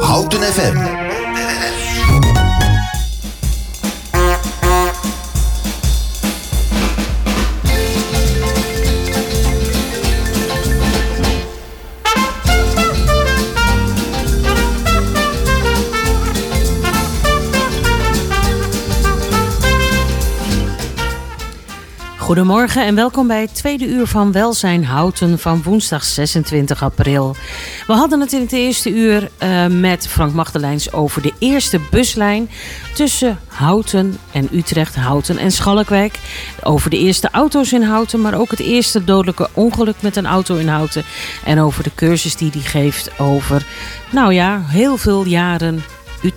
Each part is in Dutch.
Houten FM. Goedemorgen en welkom bij het tweede uur van Welzijn Houten van woensdag 26 april. We hadden het in het eerste uur uh, met Frank Magdelijns over de eerste buslijn tussen Houten en Utrecht, Houten en Schalkwijk. Over de eerste auto's in Houten, maar ook het eerste dodelijke ongeluk met een auto in Houten. En over de cursus die hij geeft over, nou ja, heel veel jaren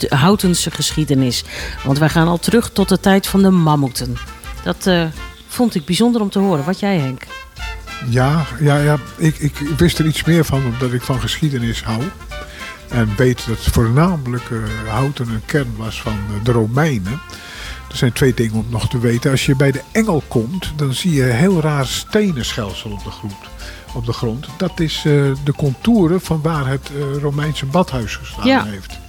Houtense geschiedenis. Want wij gaan al terug tot de tijd van de mammoeten. Dat... Uh, vond ik bijzonder om te horen. Wat jij, Henk? Ja, ja, ja ik, ik wist er iets meer van omdat ik van geschiedenis hou. En weet dat voornamelijk uh, houten een kern was van uh, de Romeinen. Er zijn twee dingen om nog te weten. Als je bij de Engel komt, dan zie je heel raar stenen schelsel op de grond. Op de grond. Dat is uh, de contouren van waar het Romeinse badhuis gestaan ja. heeft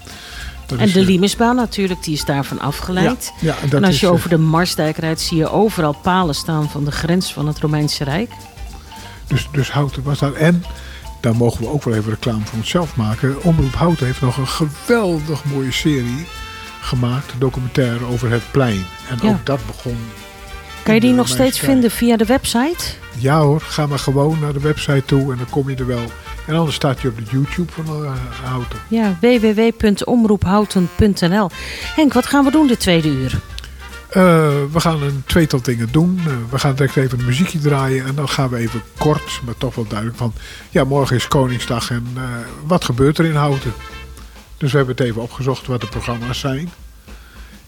en de Limesbaan natuurlijk, die is daarvan afgeleid. Ja, en, als je over de Marsdijk rijdt, zie je overal palen staan van de grens van het Romeinse Rijk. Dus, dus Houten was daar. En daar mogen we ook wel even reclame voor onszelf maken. Omroep Houten heeft nog een geweldig mooie serie gemaakt, documentaire over het plein. En ook dat begon. Kan je die nog steeds vinden via de website? Ja hoor, ga maar gewoon naar de website toe en dan kom je er wel. En anders staat je op de YouTube van uh, Houten. Ja, www.omroephouten.nl. Henk, wat gaan we doen de tweede uur? Uh, we gaan een tweetal dingen doen. Uh, we gaan direct even een muziekje draaien. En dan gaan we even kort, maar toch wel duidelijk van... Ja, morgen is Koningsdag en wat gebeurt er in Houten? Dus we hebben het even opgezocht wat de programma's zijn.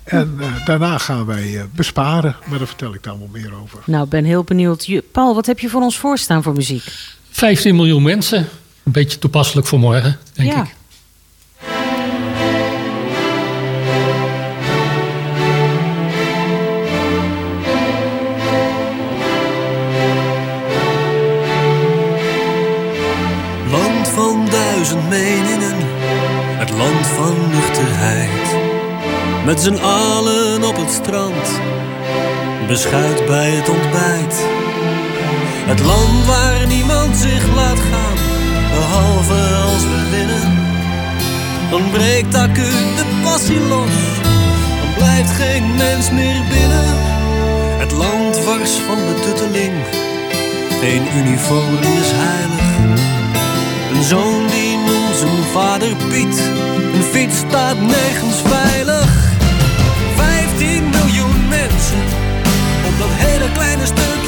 En daarna gaan wij besparen. Maar daar vertel ik dan wel meer over. Nou, ben heel benieuwd. Paul, wat heb je voor ons voorstaan voor muziek? 15 miljoen mensen. Een beetje toepasselijk voor morgen, denk ja. ik. Land van duizend meningen, het land van nuchterheid. Met z'n allen op het strand, beschuit bij het ontbijt. Het land waar niemand zich laat gaan behalve als we winnen. Dan breekt acuut de passie los, dan blijft geen mens meer binnen. Het land wars van de tutteling, geen uniform is heilig. Een zoon die noemt zijn vader Piet, een fiets staat nergens veilig. 15 miljoen mensen op dat hele kleine stukje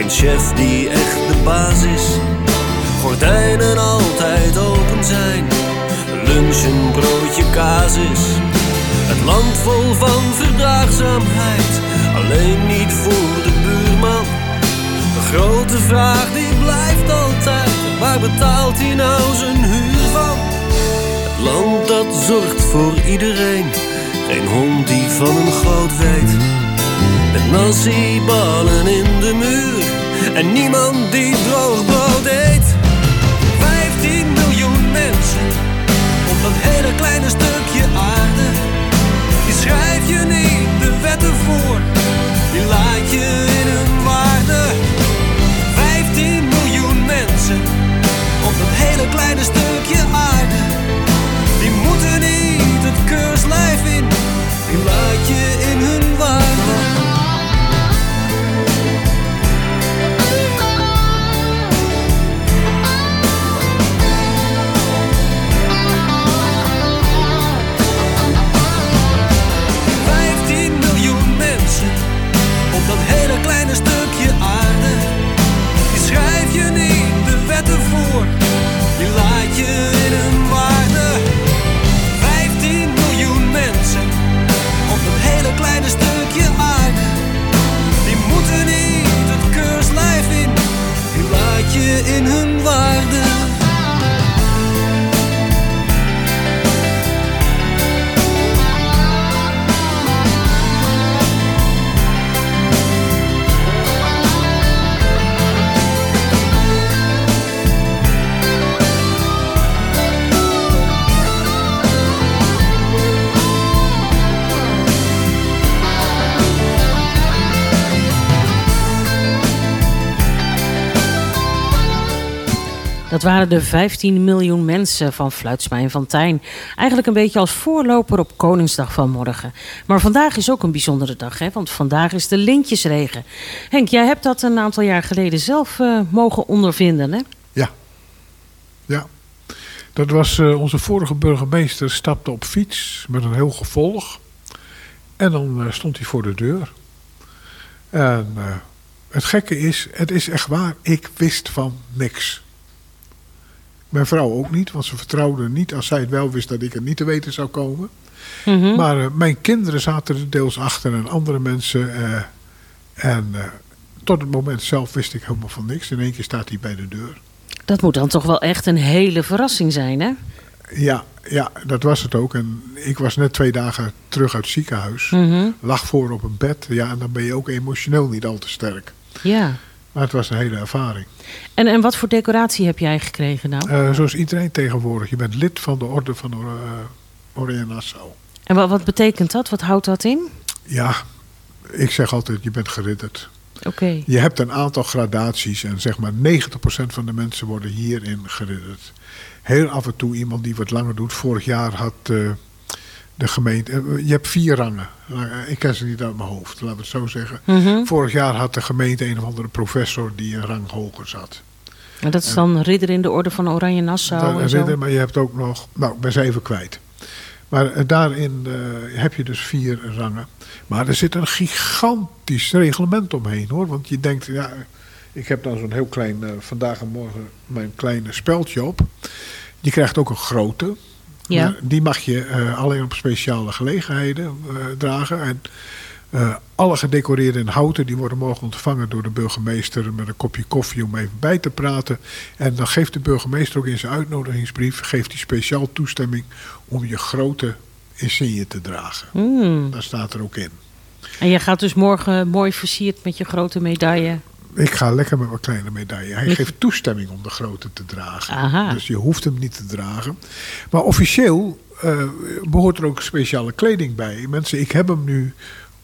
geen chef die echt de baas is. Gordijnen altijd open zijn. Lunch een broodje kaas is. Het land vol van verdraagzaamheid. Alleen niet voor de buurman. De grote vraag die blijft altijd. Waar betaalt hij nou zijn huur van? Het land dat zorgt voor iedereen. Geen hond die van een goot weet. Met nasi-ballen in de muur en niemand die droog brood eet. 15 miljoen mensen op dat hele kleine stukje aarde. Die schrijf je niet de wetten voor, die laat je in hun waarde. 15 miljoen mensen op dat hele kleine stukje aarde. Die moeten niet het keurslijf in, die laat je in hun waarde. Dat waren de 15 miljoen mensen van Fluitsma en Tijn. Eigenlijk een beetje als voorloper op Koningsdag van morgen. Maar vandaag is ook een bijzondere dag, hè? want vandaag is de lintjesregen. Henk, jij hebt dat een aantal jaar geleden zelf uh, mogen ondervinden, hè? Ja. Ja. Dat was uh, onze vorige burgemeester stapte op fiets met een heel gevolg. En dan uh, stond hij voor de deur. En het gekke is, het is echt waar, ik wist van niks. Mijn vrouw ook niet, want ze vertrouwde niet als zij het wel wist dat ik het niet te weten zou komen. Mm -hmm. Maar uh, mijn kinderen zaten er deels achter en andere mensen. Uh, en uh, tot het moment zelf wist ik helemaal van niks. In één keer staat hij bij de deur. Dat moet dan toch wel echt een hele verrassing zijn, hè? Ja, ja, dat was het ook. En ik was net twee dagen terug uit het ziekenhuis. Mm -hmm. Lag voor op een bed. Ja, en dan ben je ook emotioneel niet al te sterk. Ja. Maar het was een hele ervaring. En, en wat voor decoratie heb jij gekregen nou? Uh, zoals iedereen tegenwoordig. Je bent lid van de orde van uh, Oranje Nassau. En wat, wat betekent dat? Wat houdt dat in? Ja, ik zeg altijd, je bent geridderd. Oké. Okay. Je hebt een aantal gradaties en zeg maar 90% van de mensen worden hierin geridderd. Heel af en toe iemand die wat langer doet. Vorig jaar had uh, de gemeente... je hebt vier rangen. Ik ken ze niet uit mijn hoofd, laten we het zo zeggen. Mm -hmm. Vorig jaar had de gemeente een of andere professor die een rang hoger zat. Maar dat is dan en, ridder in de orde van Oranje Nassau en ridder, maar je hebt ook nog... Nou, ik ben ze even kwijt. Maar uh, daarin uh, heb je dus vier rangen. Maar er zit een gigantisch reglement omheen, hoor. Want je denkt, ja... Ik heb dan zo'n heel klein... Uh, vandaag en morgen mijn kleine speldje op. Je krijgt ook een grote. Ja. Maar die mag je uh, alleen op speciale gelegenheden uh, dragen. En uh, alle gedecoreerden in houten die worden morgen ontvangen door de burgemeester met een kopje koffie om even bij te praten. En dan geeft de burgemeester ook in zijn uitnodigingsbrief geeft hij speciaal toestemming om je grote insigne te dragen. Mm. Dat staat er ook in. En je gaat dus morgen mooi versierd met je grote medaille. Ik ga lekker met mijn kleine medaille. Hij geeft toestemming om de grote te dragen. Aha. Dus je hoeft hem niet te dragen. Maar officieel uh, behoort er ook speciale kleding bij. Mensen, ik heb hem nu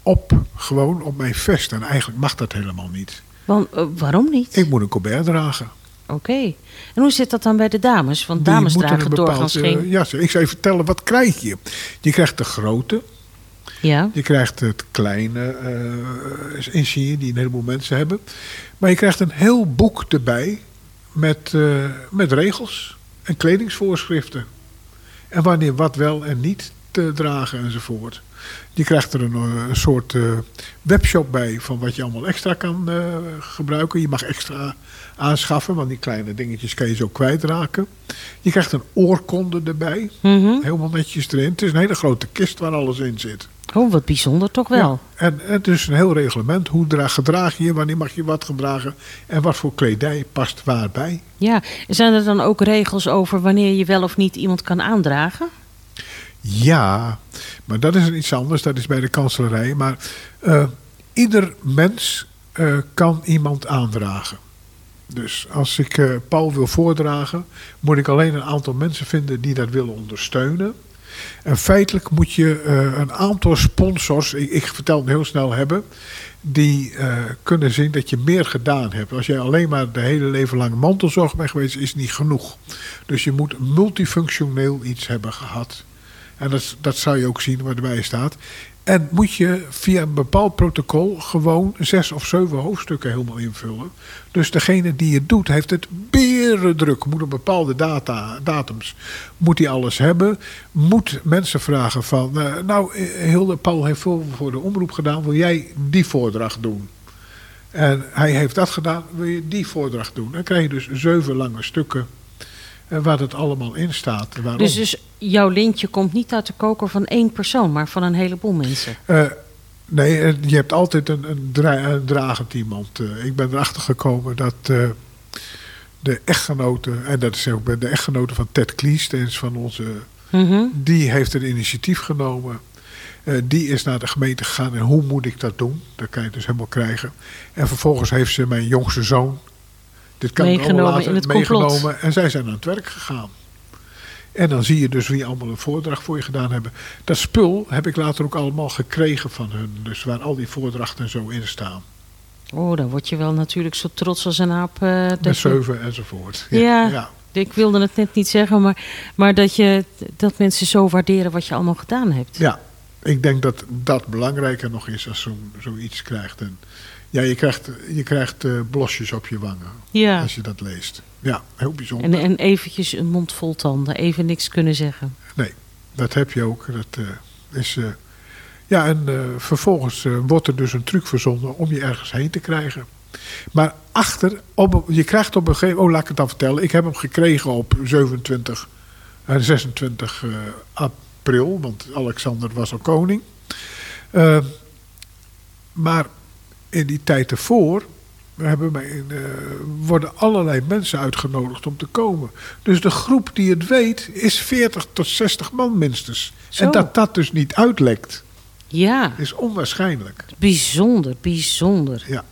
op, gewoon op mijn vest. En eigenlijk mag dat helemaal niet. Want, uh, waarom niet? Ik moet een colbert dragen. Oké. Okay. En hoe zit dat dan bij de dames? Want dames Die dragen doorgaans geen... Uh, ja, ik zou je vertellen, wat krijg je? Je krijgt de grote. Ja. Je krijgt het kleine uh, insigne die een heleboel mensen hebben. Maar je krijgt een heel boek erbij met, uh, met regels en kledingsvoorschriften. En wanneer wat wel en niet te dragen enzovoort. Je krijgt er een, een soort uh, webshop bij van wat je allemaal extra kan uh, gebruiken. Je mag extra aanschaffen, want die kleine dingetjes kan je zo kwijtraken. Je krijgt een oorkonde erbij. Mm -hmm. Helemaal netjes erin. Het is een hele grote kist waar alles in zit. Oh, wat bijzonder toch wel. Ja, en het is een heel reglement. Hoe draag, gedraag je, wanneer mag je wat gedragen en wat voor kledij past waarbij. Ja, zijn er dan ook regels over wanneer je wel of niet iemand kan aandragen? Ja, maar dat is iets anders. Dat is bij de kanselarij. Maar uh, ieder mens uh, kan iemand aandragen. Dus als ik uh, Paul wil voordragen, moet ik alleen een aantal mensen vinden die dat willen ondersteunen. En feitelijk moet je uh, een aantal sponsors, ik, ik, vertel het heel snel hebben, die uh, kunnen zien dat je meer gedaan hebt. Als jij alleen maar de hele leven lang mantelzorg bent geweest, is niet genoeg. Dus je moet multifunctioneel iets hebben gehad. En dat, dat zou je ook zien waar erbij staat. En moet je via een bepaald protocol gewoon zes of zeven hoofdstukken helemaal invullen. Dus degene die het doet, heeft het druk. Moet op bepaalde data, datums, moet hij alles hebben. Moet mensen vragen van, uh, nou Hilde, Paul heeft voor de omroep gedaan. Wil jij die voordracht doen? En hij heeft dat gedaan, wil je die voordracht doen? Dan krijg je dus zeven lange stukken waar het allemaal in staat. Waarom? Dus, dus jouw lintje komt niet uit de koker van één persoon, maar van een heleboel mensen? Uh, nee, je hebt altijd een, een, dra een dragend iemand. Uh, ik ben erachter gekomen dat uh, de echtgenote, en dat is ook de echtgenote van Ted Kliestens van onze, Mhm. die heeft een initiatief genomen. Eh, die is naar de gemeente gegaan en hoe moet ik dat doen? Dat kan je dus helemaal krijgen. En vervolgens heeft ze mijn jongste zoon, dit kan Meegenomen allemaal later, in het complot. meegenomen. En zij zijn aan het werk gegaan. En dan zie je dus wie allemaal een voordracht voor je gedaan hebben. Dat spul heb ik later ook allemaal gekregen van hun. Dus waar al die voordrachten en zo in staan. Oh, dan word je wel natuurlijk zo trots als een aap. dat Met zeven enzovoort. Ja. ja. Ik wilde het net niet zeggen, maar, maar dat, je, dat mensen zo waarderen wat je allemaal gedaan hebt. Ja, ik denk dat dat belangrijker nog is als zo'n zoiets krijgt. En ja, je krijgt, je krijgt eh, blosjes op je wangen Ja. als je dat leest. Ja, heel bijzonder. En, en eventjes een mond vol tanden, even niks kunnen zeggen. Nee, dat heb je ook. Dat eh, is... eh, ja, en vervolgens wordt er dus een truc verzonnen om je ergens heen te krijgen. Maar achter, op, je krijgt op een gegeven Oh, laat ik het dan vertellen. Ik heb hem gekregen op 27, eh, 26 eh, april. Want Alexander was al koning. Maar in die tijd ervoor hebben mij, eh, worden allerlei mensen uitgenodigd om te komen. Dus de groep die het weet is 40 tot 60 man minstens. Zo. En dat dat dus niet uitlekt, Ja, is onwaarschijnlijk. bijzonder, bijzonder. Ja.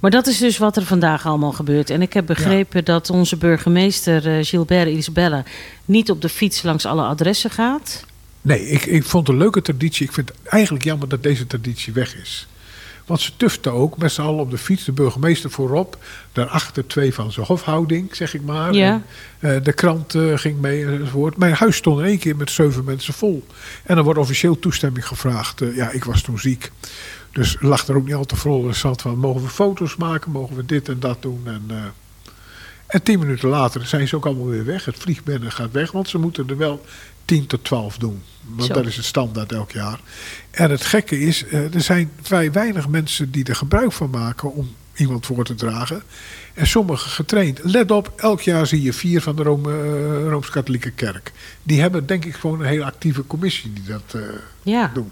Maar dat is dus wat er vandaag allemaal gebeurt. En ik heb begrepen dat onze burgemeester eh, Gilbert Isabella niet op de fiets langs alle adressen gaat. Nee, ik, ik vond het een leuke traditie. Ik vind het eigenlijk jammer dat deze traditie weg is. Want ze tuften ook met z'n allen op de fiets, de burgemeester voorop. Daarachter twee van zijn hofhouding, zeg ik maar. Ja. En, eh, de krant eh, ging mee enzovoort. Mijn huis stond in één keer met zeven mensen vol. En er wordt officieel toestemming gevraagd. Eh, ja, ik was toen ziek. Dus lag er ook niet al te vol. Er zat van, mogen we foto's maken? Mogen we dit en dat doen? En, en tien minuten later zijn ze ook allemaal weer weg. Het vliegbennen gaat weg, want ze moeten er wel 10 tot 12 doen. Want Zo. dat is het standaard elk jaar. En het gekke is, eh, er zijn vrij weinig mensen die er gebruik van maken om iemand voor te dragen. En sommigen getraind. Let op, elk jaar zie je vier van de eh, Rooms-Katholieke Kerk. Die hebben denk ik gewoon een hele actieve commissie die dat eh, Ja. doen.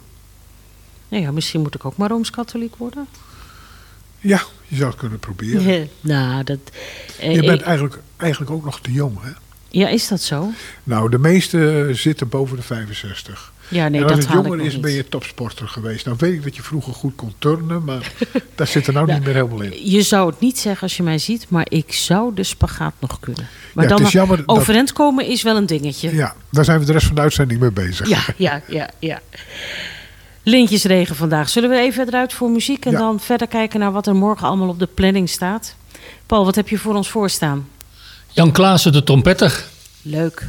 Nou ja, misschien moet ik ook maar Rooms-Katholiek worden. Ja, je zou het kunnen proberen. nou, dat... Je bent ik- eigenlijk, eigenlijk ook nog te jong, hè? Ja, is dat zo? Nou, de meeste zitten boven de 65. Ja, nee, en als dat het jonger is, ben je topsporter geweest. Nou weet ik dat je vroeger goed kon turnen, maar daar zit er nou niet meer helemaal in. Je zou het niet zeggen als je mij ziet, maar ik zou de spagaat nog kunnen. Maar Ja, het dan is jammer overeind komen is wel een dingetje. Ja, daar zijn we de rest van de uitzending mee bezig. Ja, ja, ja, ja. Lintjesregen vandaag. Zullen we even eruit voor muziek en Ja. dan verder kijken naar wat er morgen allemaal op de planning staat? Paul, wat heb je voor ons voorstaan? Jan Klaassen, de trompetter. Leuk.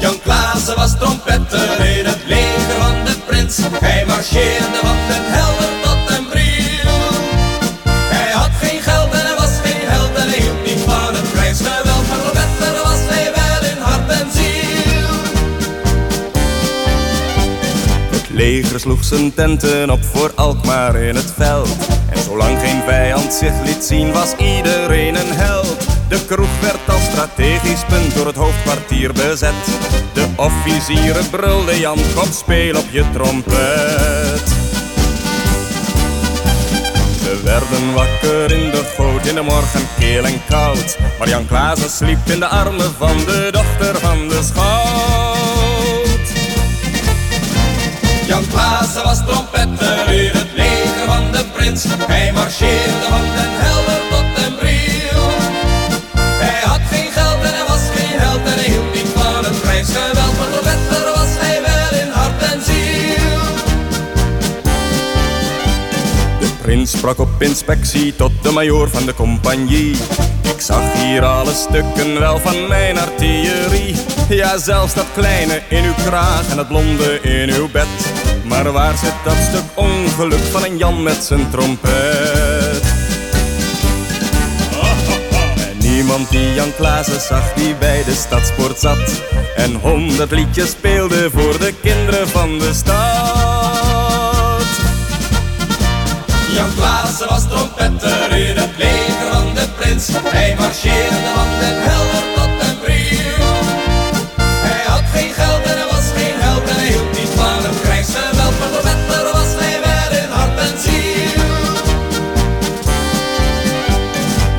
Jan Klaassen was trompetter in het leger van de prins. Hij marcheerde van leger sloeg zijn tenten op voor Alkmaar in het veld. En zolang geen vijand zich liet zien, was iedereen een held. De kroeg werd als strategisch punt door het hoofdkwartier bezet. De officieren brulden Jan, kom speel op je trompet. Ze werden wakker in de goot in de morgen keel en koud. Maar Jan Klaassen sliep in de armen van de dochter van de schout. Jan Klaassen was trompetter in het leger van de prins. Hij marcheerde van den helder sprak op inspectie tot de majoor van de compagnie. Ik zag hier alle stukken wel van mijn artillerie. Ja, zelfs dat kleine in uw kraag en dat blonde in uw bed. Maar waar zit dat stuk ongeluk van een Jan met zijn trompet? En niemand die Jan Klaassen zag die bij de stadspoort zat. En honderd liedjes speelde voor de kinderen van de stad. Jan Klaassen was trompetter in het leger van de prins. Hij marcheerde van den helder tot een bril. Hij had geen geld en hij was geen held en hij hield niet van een krijgsgeweld. Maar voor wetter was hij wel in hart en ziel.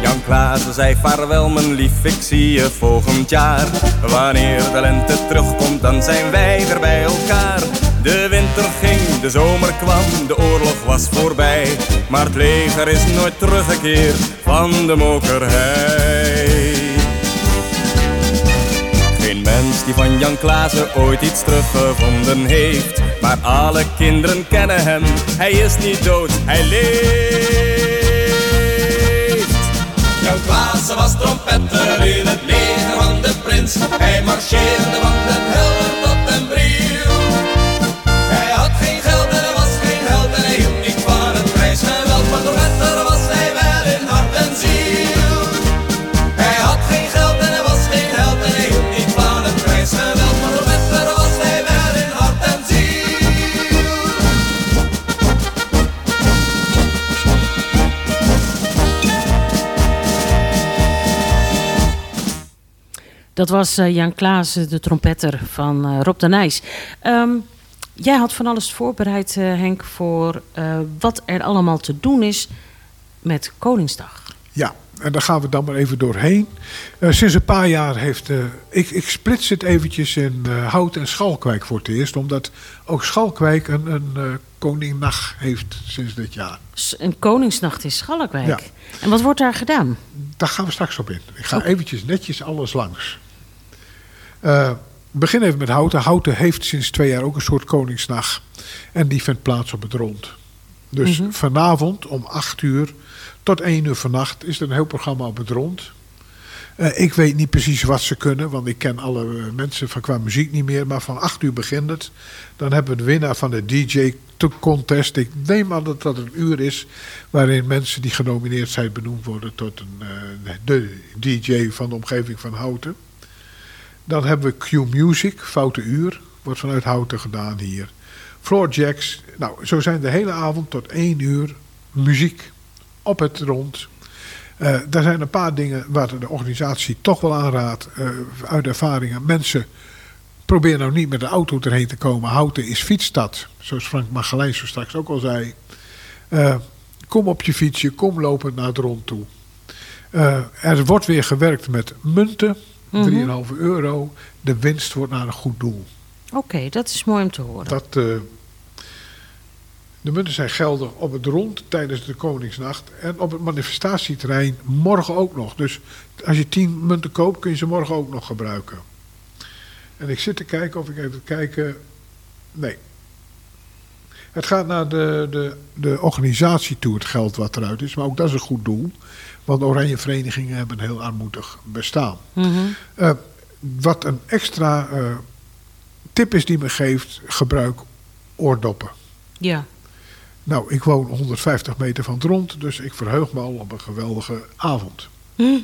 Jan Klaassen zei vaarwel mijn lief, ik zie je volgend jaar. Wanneer de lente terugkomt, dan zijn wij weer bij elkaar. De winter ging, de zomer kwam, de oorlog was voorbij. Maar het leger is nooit teruggekeerd van de mokerhei. Geen mens die van Jan Klaassen ooit iets teruggevonden heeft. Maar alle kinderen kennen hem, hij is niet dood, hij leeft. Jan Klaassen was trompetter in het leger van de prins. Hij marcheerde van den helder Dat was eh, Jan Klaas, de trompetter van eh, Rob de Nijs. Ehm, jij had van alles voorbereid, eh, Henk, voor eh, wat er allemaal te doen is met Koningsdag. Ja, en daar gaan we dan maar even doorheen. Eh, sinds een paar jaar heeft... eh, ik, ik splits het eventjes in eh, Hout en Schalkwijk voor het eerst. Omdat ook Schalkwijk een, een eh, koningnacht heeft sinds dit jaar. Een Koningsnacht in Schalkwijk. Ja. En wat wordt daar gedaan? Daar gaan we straks op in. Ik ga eventjes netjes alles langs. Eh, begin even met Houten. Houten heeft sinds twee jaar ook een soort Koningsnacht. En die vindt plaats op het rond. Dus vanavond om 8 uur tot 1 uur vannacht is er een heel programma op het rond. Eh, ik weet niet precies wat ze kunnen, want ik ken alle eh, mensen van qua muziek niet meer. Maar van 8 uur begint het. Dan hebben we de winnaar van de DJ-contest. Ik neem aan dat dat een uur is waarin mensen die genomineerd zijn benoemd worden tot een, de DJ van de omgeving van Houten. Dan hebben we Q Music, Foute Uur, wordt vanuit Houten gedaan hier. Floor Jacks, nou zo zijn de hele avond tot 1 uur muziek op het rond. Eh daar zijn een paar dingen waar de organisatie toch wel aanraadt eh, uit ervaringen. Mensen, probeer nou niet met de auto erheen te komen. Houten is fietsstad, zoals Frank Magelijns zo straks ook al zei. Eh, kom op je fietsje, kom lopend naar het rond toe. Er wordt weer gewerkt met munten, 3,5 euro. De winst wordt naar een goed doel. Oké, dat is mooi om te horen. Dat, eh, de munten zijn geldig op het rond tijdens de Koningsnacht en op het manifestatieterrein morgen ook nog. Dus als je 10 munten koopt, kun je ze morgen ook nog gebruiken. En ik zit te kijken of ik even kijken. Nee. Het gaat naar de, de, de organisatie toe, het geld wat eruit is. Maar ook dat is een goed doel. Want oranje verenigingen hebben een heel armoedig bestaan. Mhm. Eh, wat een extra eh, tip is die me geeft, gebruik oordoppen. Ja. Nou, ik woon 150 meter van het rond, dus ik verheug me al op een geweldige avond. En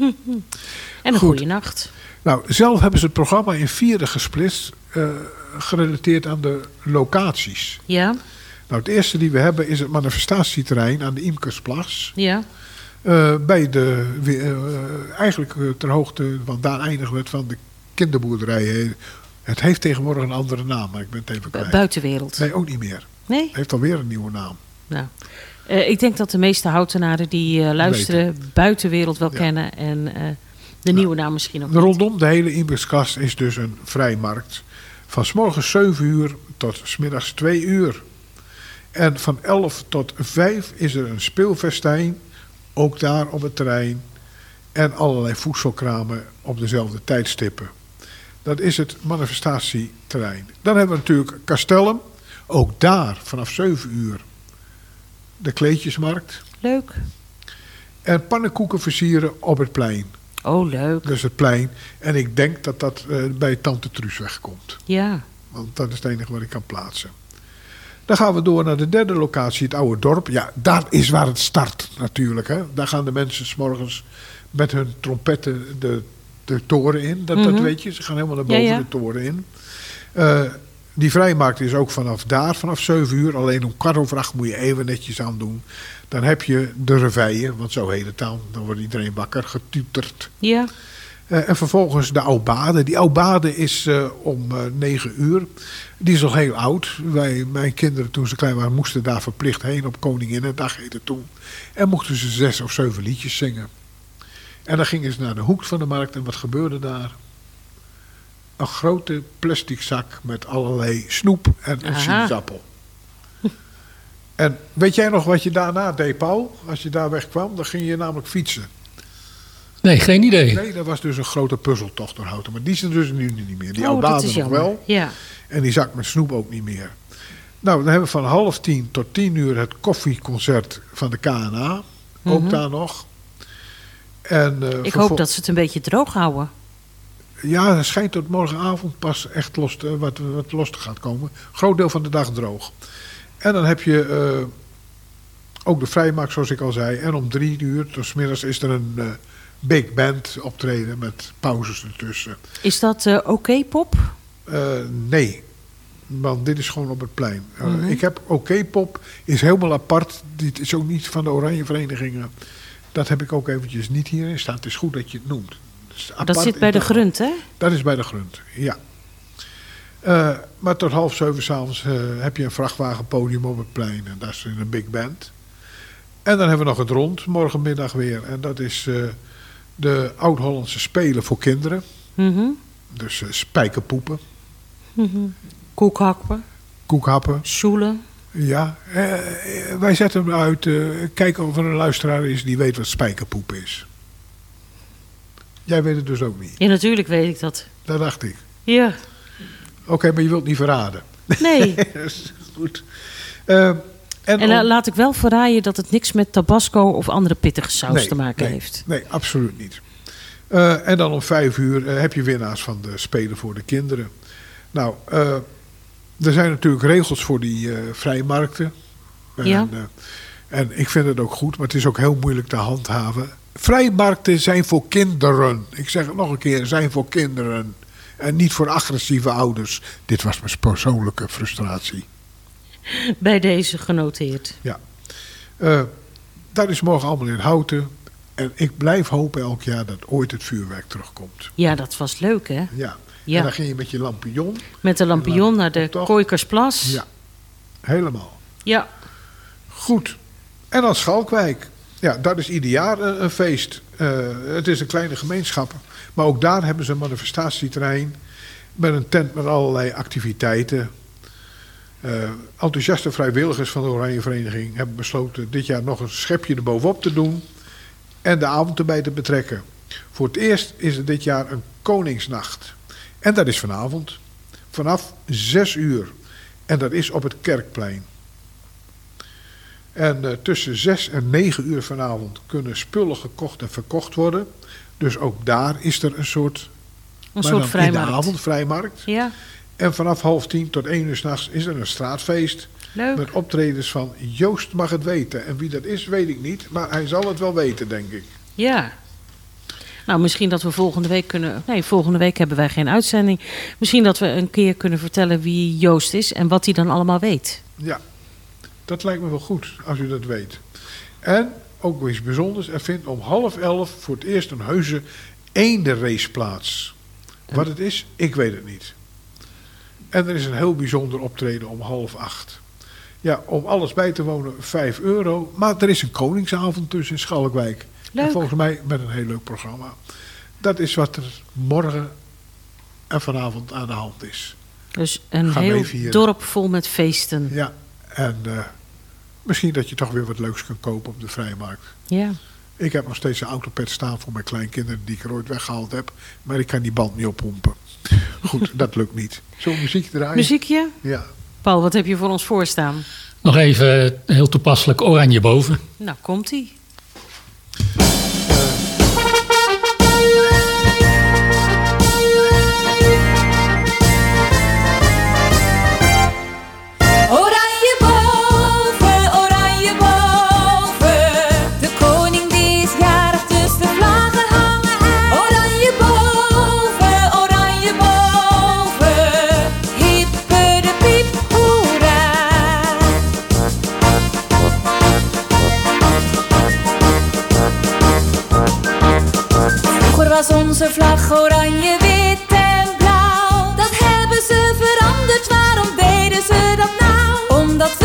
een Goed. goede nacht. Nou, zelf hebben ze het programma in vierde gesplitst, eh, gerelateerd aan de locaties. Ja, Nou, het eerste die we hebben is het manifestatieterrein aan de Imkersplas. ja. Eh, bij de, we- eh, eigenlijk eh, ter hoogte, want daar eindigen we het van de kinderboerderij. Het heeft tegenwoordig een andere naam, maar ik ben het even kwijt. Buitenwereld. Nee, ook niet meer. Nee? Het heeft alweer een nieuwe naam. Nou. Eh, ik denk dat de meeste houtenaren die eh, luisteren buitenwereld wel Ja. kennen. En eh, de nieuwe naam misschien ook. niet. Rondom de hele Imkerskast is dus een vrijmarkt. Van s morgens 7 uur tot s middags 2 uur. En van 11 tot 5 is er een speelfestijn. Ook daar op het terrein. En allerlei voedselkramen op dezelfde tijdstippen. Dat is het manifestatieterrein. Dan hebben we natuurlijk Castellum. Ook daar vanaf 7 uur de kleedjesmarkt. Leuk. En pannenkoeken versieren op het plein. Oh, leuk. Dus het plein. En ik denk dat dat eh, bij Tante Truus wegkomt. Ja. Want dat is het enige wat ik kan plaatsen. Dan gaan we door naar de derde locatie, het oude dorp. Ja, daar is waar het start natuurlijk. Hè. Daar gaan de mensen s'morgens met hun trompetten de, de toren in. Dat, dat Mhm. weet je, ze gaan helemaal naar boven ja. de toren in. Eh, die vrijmarkt is ook vanaf daar, vanaf 7 uur. Alleen om kwart over acht moet je even netjes aan doen. Dan heb je de reveille, want zo heet het dan. Dan wordt iedereen wakker, getuterd. Ja. Eh, en vervolgens de Aubade. Die Aubade is eh, om eh 9 uur. Die is al heel oud. Wij, mijn kinderen toen ze klein waren moesten daar verplicht heen op Koninginnedag heette toen. En mochten ze zes of zeven liedjes zingen. En dan gingen ze naar de hoek van de markt en wat gebeurde daar? Een grote plastic zak met allerlei snoep en een Aha. sinaasappel. En weet jij nog wat je daarna deed, Paul? Als je daar wegkwam, dan ging je namelijk fietsen. Nee, geen idee. Nee, dat was dus een grote puzzeltocht door houten. Maar die is er dus nu niet meer. Die oh, nog wel. Ja. En die zak met snoep ook niet meer. Nou, dan hebben we van half tien tot tien uur het koffieconcert van de KNA. Ook Mhm. daar nog. En, eh, Ik hoop dat ze het een beetje droog houden. Ja, het schijnt tot morgenavond pas echt los te, wat, wat los te gaan komen. Groot deel van de dag droog. En dan heb je eh, ook de vrijmarkt, zoals ik al zei. En om drie uur, dus middags, is er een eh, big band optreden met pauzes ertussen. Is dat eh, oké, pop? Eh, nee, want dit is gewoon op het plein. Eh, Mhm. Ik heb Oké Pop, is helemaal apart. Dit is ook niet van de Oranje Verenigingen. Dat heb ik ook eventjes niet hierin staan. Het is goed dat je het noemt. Dat zit bij de grunt, hè? Dat is bij de grond, ja. Maar tot half zeven s'avonds eh heb je een vrachtwagenpodium op het plein. En dat is een big band. En dan hebben we nog het rond, morgenmiddag weer. En dat is de Oud-Hollandse Spelen voor kinderen. Mhm. Dus eh, spijkerpoepen, Mhm. Koekhappen, koekhappen. schoelen. Ja, eh, wij zetten hem uit. eh, kijken of er een luisteraar is die weet wat spijkerpoep is. Jij weet het dus ook niet. Ja, natuurlijk weet ik dat. Dat dacht ik. Ja. Oké, maar je wilt niet verraden. Nee. dat is goed. Eh, en om- laat ik wel verraaien dat het niks met tabasco of andere pittige saus Nee, te maken nee, heeft. Nee, absoluut niet. Eh, en dan om vijf uur eh, heb je winnaars van de Spelen voor de Kinderen. Nou, eh, er zijn natuurlijk regels voor die eh, vrijmarkten. En, Ja. eh, en ik vind het ook goed, maar het is ook heel moeilijk te handhaven. Vrijmarkten zijn voor kinderen. Ik zeg het nog een keer, zijn voor kinderen. En niet voor agressieve ouders. Dit was mijn persoonlijke frustratie. Bij deze genoteerd. Ja. Eh, dat is morgen allemaal in houten. En ik blijf hopen elk jaar dat ooit het vuurwerk terugkomt. Ja, dat was leuk, hè? Ja. Ja. En dan ging je met je lampion. Met de lampion naar de. Kooikersplas. Ja. Helemaal. Ja. Goed. En dan Schalkwijk. Ja, dat is ieder jaar een, een feest. Eh, het is een kleine gemeenschap. Maar ook daar hebben ze een manifestatieterrein. Met een tent met allerlei activiteiten. Eh, enthousiaste vrijwilligers van de Oranje Vereniging hebben besloten dit jaar nog een schepje erbovenop te doen. En de avond erbij te betrekken. Voor het eerst is er dit jaar een Koningsnacht. En dat is vanavond. Vanaf 6 uur. En dat is op het Kerkplein. En eh, tussen 6 en 9 uur vanavond kunnen spullen gekocht en verkocht worden. Dus ook daar is er een soort, Een soort in vrijmarkt. de avond vrijmarkt. Ja, En vanaf half tien tot 1 uur s'nachts is er een straatfeest. leuk. Met optredens van Joost mag het weten. En wie dat is, weet ik niet. Maar hij zal het wel weten, denk ik. Ja. Nou, misschien dat we volgende week kunnen. Nee, volgende week hebben wij geen uitzending. Misschien dat we een keer kunnen vertellen wie Joost is en wat hij dan allemaal weet. Ja, dat lijkt me wel goed, als u dat weet. En, ook weer iets bijzonders, er vindt om half elf voor het eerst een heuse eendenrace plaats. Wat het is, ik weet het niet. En er is een heel bijzonder optreden om half acht. Ja, om alles bij te wonen 5 euro. Maar er is een koningsavond dus in Schalkwijk. Leuk. En volgens mij met een heel leuk programma. Dat is wat er morgen en vanavond aan de hand is. Dus een Gaan heel dorp vol met feesten. Ja, en eh, misschien dat je toch weer wat leuks kan kopen op de vrijmarkt. Ja. Ik heb nog steeds een autopet staan voor mijn kleinkinderen die ik er ooit weggehaald heb. Maar ik kan die band niet oppompen. Goed, dat lukt niet. Zo'n muziek draaien? Muziekje? Ja. Paul, wat heb je voor ons voorstaan? Nog even eh, heel toepasselijk oranje boven. Nou, komt-ie. onze vlag oranje, wit en blauw. Dat hebben ze veranderd, waarom deden ze dat nou? Omdat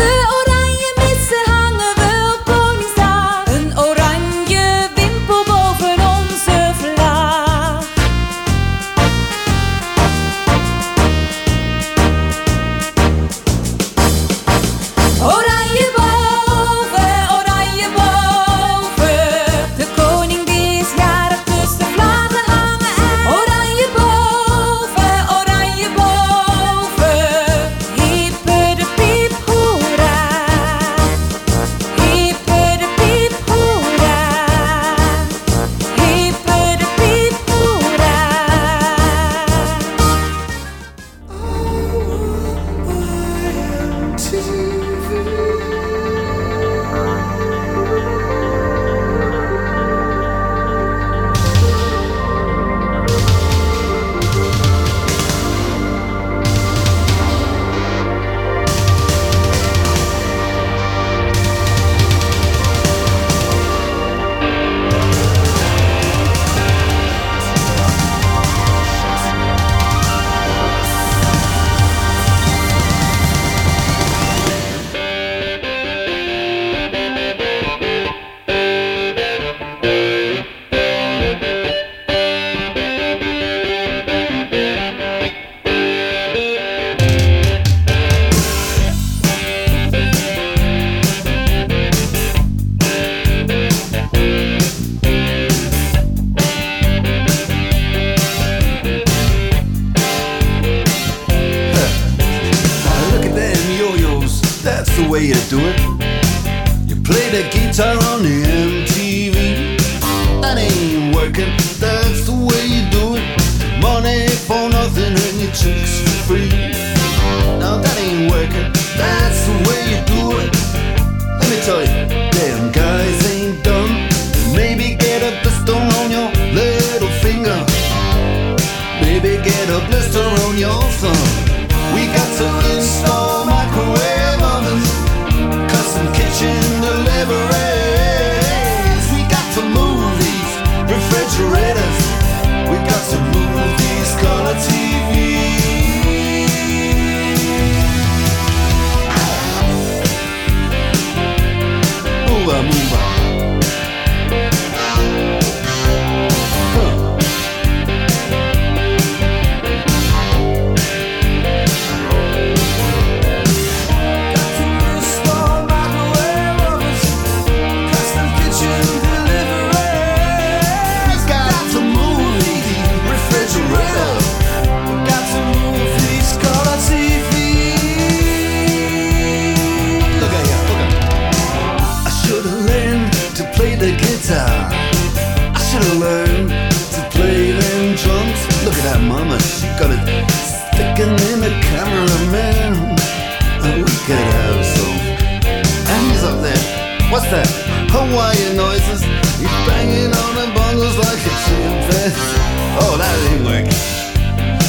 Hawaiian noises. He's banging on the bongos like a chimpanzee. Oh, that ain't working.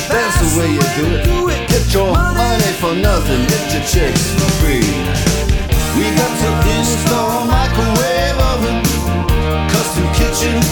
That's the way you do it. Get your money for nothing, get your chicks for free. We got to install microwave oven, custom kitchen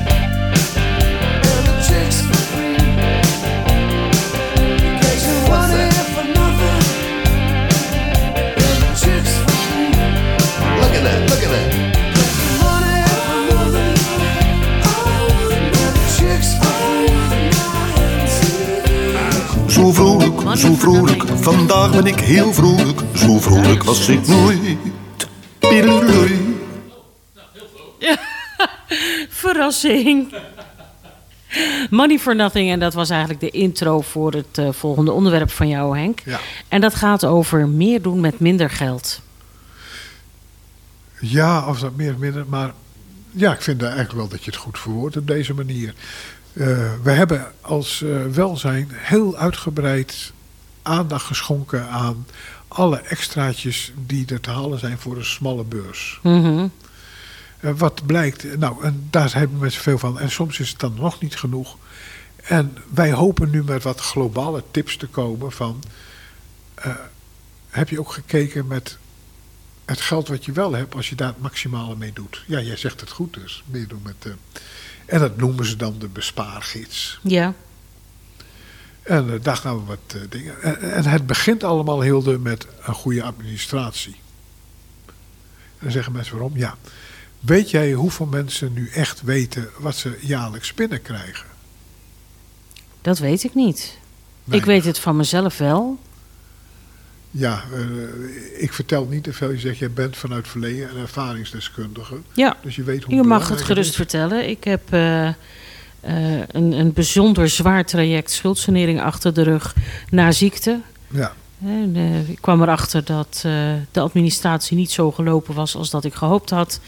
Zo vrolijk, zo vrolijk, vandaag ben ik heel vrolijk. Zo vrolijk was ik nooit. Pideloei. Verrassing. Money for Nothing. En dat was eigenlijk de intro voor het eh, volgende onderwerp van jou, Henk. Ja. En dat gaat over meer doen met minder geld. Ja, of dat meer of minder. Maar ja, ik vind eigenlijk wel dat je het goed verwoordt op deze manier. Eh, we hebben als eh, welzijn heel uitgebreid aandacht geschonken aan alle extraatjes die er te halen zijn voor een smalle beurs. Mhm. Eh, wat blijkt, nou, en daar hebben we veel van. En soms is het dan nog niet genoeg. En wij hopen nu met wat globale tips te komen van... heb je ook gekeken met het geld wat je wel hebt, als je daar het maximale mee doet? Ja, jij zegt het goed dus. Meer doen met, eh, en dat noemen ze dan de bespaargids. Ja. En eh, daar gaan we wat eh, dingen. En, en het begint allemaal heel de met een goede administratie. En dan zeggen mensen waarom? Ja. Weet jij hoeveel mensen nu echt weten wat ze jaarlijks binnenkrijgen? Dat weet ik niet. Ik weet het van mezelf wel. Ja, eh, ik vertel niet te veel. Je zegt, jij bent vanuit verleden een ervaringsdeskundige. Ja. Dus je weet hoe Je mag het gerust is. vertellen. Ik heb eh, eh, een, een bijzonder zwaar traject schuldsanering achter de rug na ziekte. Ja, En, ik kwam erachter dat de administratie niet zo gelopen was als dat ik gehoopt had.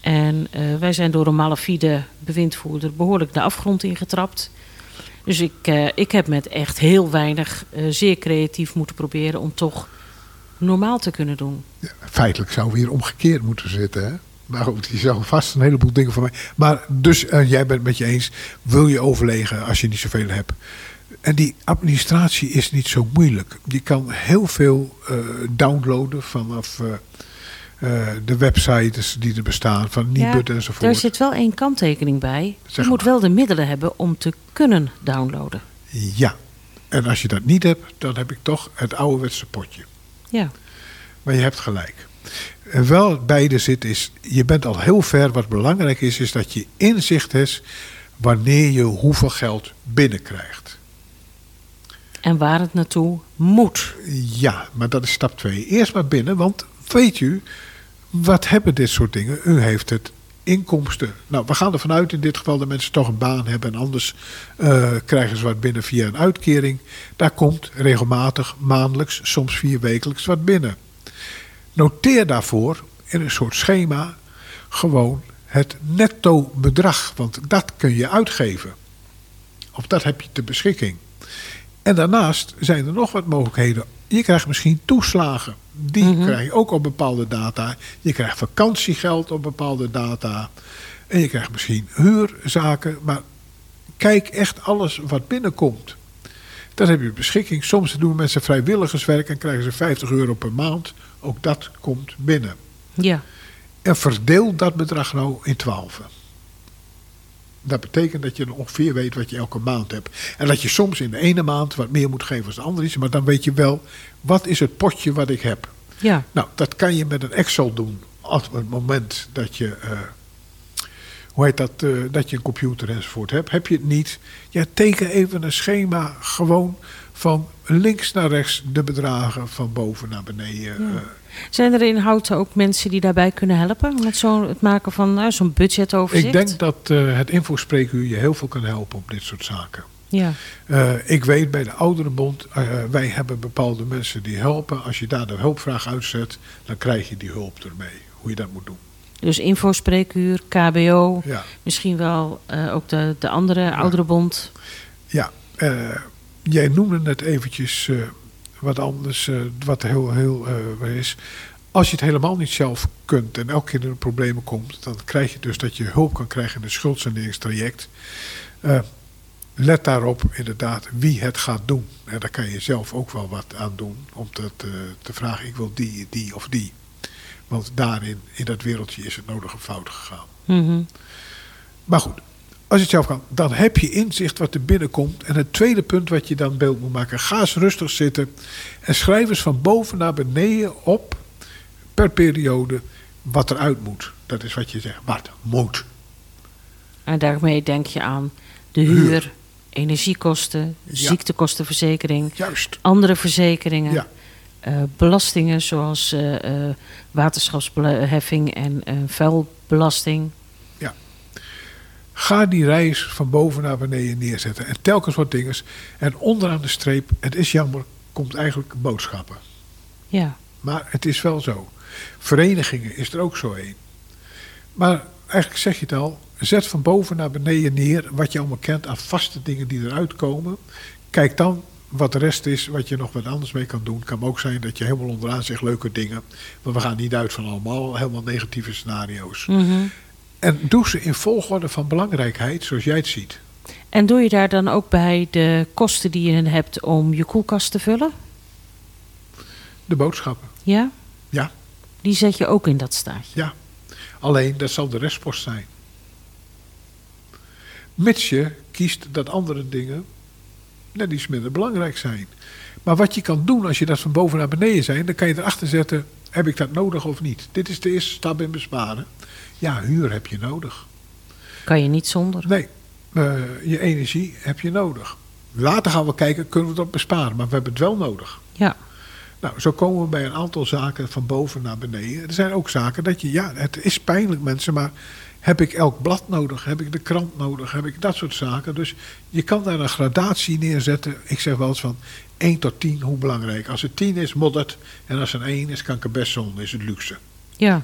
En wij zijn door een malafide bewindvoerder behoorlijk de afgrond ingetrapt. Dus ik, eh, ik heb met echt heel weinig eh, zeer creatief moeten proberen om toch normaal te kunnen doen. feitelijk zou we hier omgekeerd moeten zitten. Hè? Maar je zou vast een heleboel dingen van mij. Maar dus, eh, jij bent met je eens, wil je overlegen als je niet zoveel hebt. En die administratie is niet zo moeilijk. Je kan heel veel downloaden vanaf eh, de websites die er bestaan van Nibud Ja, enzovoort. Daar zit wel één kanttekening bij. Zeg je moet maar. wel de middelen hebben om te kunnen downloaden. Ja, en als je dat niet hebt, dan heb ik toch het ouderwetse potje. Ja, Maar je hebt gelijk. En wel beide zit is, je bent al heel ver. Wat belangrijk is, is dat je inzicht hebt wanneer je hoeveel geld binnenkrijgt. en waar het naartoe moet. Ja, maar dat is stap 2. Eerst maar binnen, want weet u, wat hebben dit soort dingen? U heeft het inkomsten. Nou, we gaan ervan uit in dit geval dat mensen toch een baan hebben en anders eh, krijgen ze wat binnen via een uitkering. Daar komt regelmatig, maandelijks, soms vier wekelijks wat binnen. Noteer daarvoor in een soort schema gewoon het netto bedrag, want dat kun je uitgeven. Of dat heb je ter beschikking. En daarnaast zijn er nog wat mogelijkheden. Je krijgt misschien toeslagen. Die krijg je ook op bepaalde data. Je krijgt vakantiegeld op bepaalde data. En je krijgt misschien huurzaken. Maar kijk echt alles wat binnenkomt. Dat heb je beschikking. Soms doen mensen vrijwilligerswerk en krijgen ze 50 euro per maand. Ook dat komt binnen. Ja, En verdeel dat bedrag nou in 12. Dat betekent dat je ongeveer weet wat je elke maand hebt. En dat je soms in de ene maand wat meer moet geven als de andere is. Maar dan weet je wel, wat is het potje wat ik heb? ja, Nou, dat kan je met een Excel doen. Op het moment dat je, eh, hoe heet dat, eh, dat je een computer enzovoort hebt. Heb je het niet, ja, teken even een schema gewoon van links naar rechts de bedragen van boven naar beneden. eh, Zijn er in Houten ook mensen die daarbij kunnen helpen? Met zo het maken van nou, zo'n budgetoverzicht? Ik denk dat eh, het infospreekuur je heel veel kan helpen op dit soort zaken. Ja, Eh, ik weet bij de Ouderenbond, eh wij hebben bepaalde mensen die helpen. Als je daar de hulpvraag uitzet, dan krijg je die hulp ermee. Hoe je dat moet doen. dus infospreekuur, KBO, Ja, misschien wel ook de, de andere ouderenbond. ja eh, jij noemde net eventjes wat anders, eh, wat heel, heel eh, is. Als je het helemaal niet zelf kunt en elke keer in de problemen komt, dan krijg je dus dat je hulp kan krijgen in een schuldsaneringstraject. Eh, let daarop inderdaad wie het gaat doen. En daar kan je zelf ook wel wat aan doen om te, te, te vragen, ik wil die, die of die. Want daarin, in dat wereldje, is het nodige fout gegaan. Mhm. Maar goed, als je het zelf kan, dan heb je inzicht wat er binnenkomt. En het tweede punt wat je dan beeld moet maken, ga eens rustig zitten en schrijf eens van boven naar beneden op per periode wat eruit moet. Dat is wat je zegt, wat moet. En daarmee denk je aan de huur, energiekosten, Ja. ziektekostenverzekering, Juist. andere verzekeringen, Ja. eh, belastingen zoals eh, waterschapsheffing en vuilbelasting. Ga die reis van boven naar beneden neerzetten. En telkens wat dingen. En onderaan de streep, het is jammer, komt eigenlijk boodschappen. Ja, Maar het is wel zo. Verenigingen is er ook zo een. Maar eigenlijk zeg je het al. Zet van boven naar beneden neer wat je allemaal kent aan vaste dingen die eruit komen. Kijk dan wat de rest is, wat je nog wat anders mee kan doen. Het kan ook zijn dat je helemaal onderaan zegt leuke dingen. Maar we gaan niet uit van allemaal helemaal negatieve scenario's. Mhm. En doe ze in volgorde van belangrijkheid, zoals jij het ziet. En doe je daar dan ook bij de kosten die je hebt om je koelkast te vullen? De boodschappen. Ja? Ja. Die zet je ook in dat staatje. Ja, alleen dat zal de restpost zijn. Mits je kiest dat andere dingen net iets minder belangrijk zijn. Maar wat je kan doen als je dat van boven naar beneden zijn, dan kan je erachter zetten: heb ik dat nodig of niet? Dit is de eerste stap in besparen. Ja, huur heb je nodig. Kan je niet zonder. Nee, eh, je energie heb je nodig. Later gaan we kijken, kunnen we dat besparen? Maar we hebben het wel nodig. Ja. Nou, zo komen we bij een aantal zaken van boven naar beneden. Er zijn ook zaken dat je, ja, het is pijnlijk mensen, maar heb ik elk blad nodig? Heb ik de krant nodig? Heb ik dat soort zaken? Dus je kan daar een gradatie neerzetten. Ik zeg wel eens van 1 tot 10, hoe belangrijk. Als het 10 is, moddert. En als het een 1 is, kan ik er best zonder, is het luxe. Ja.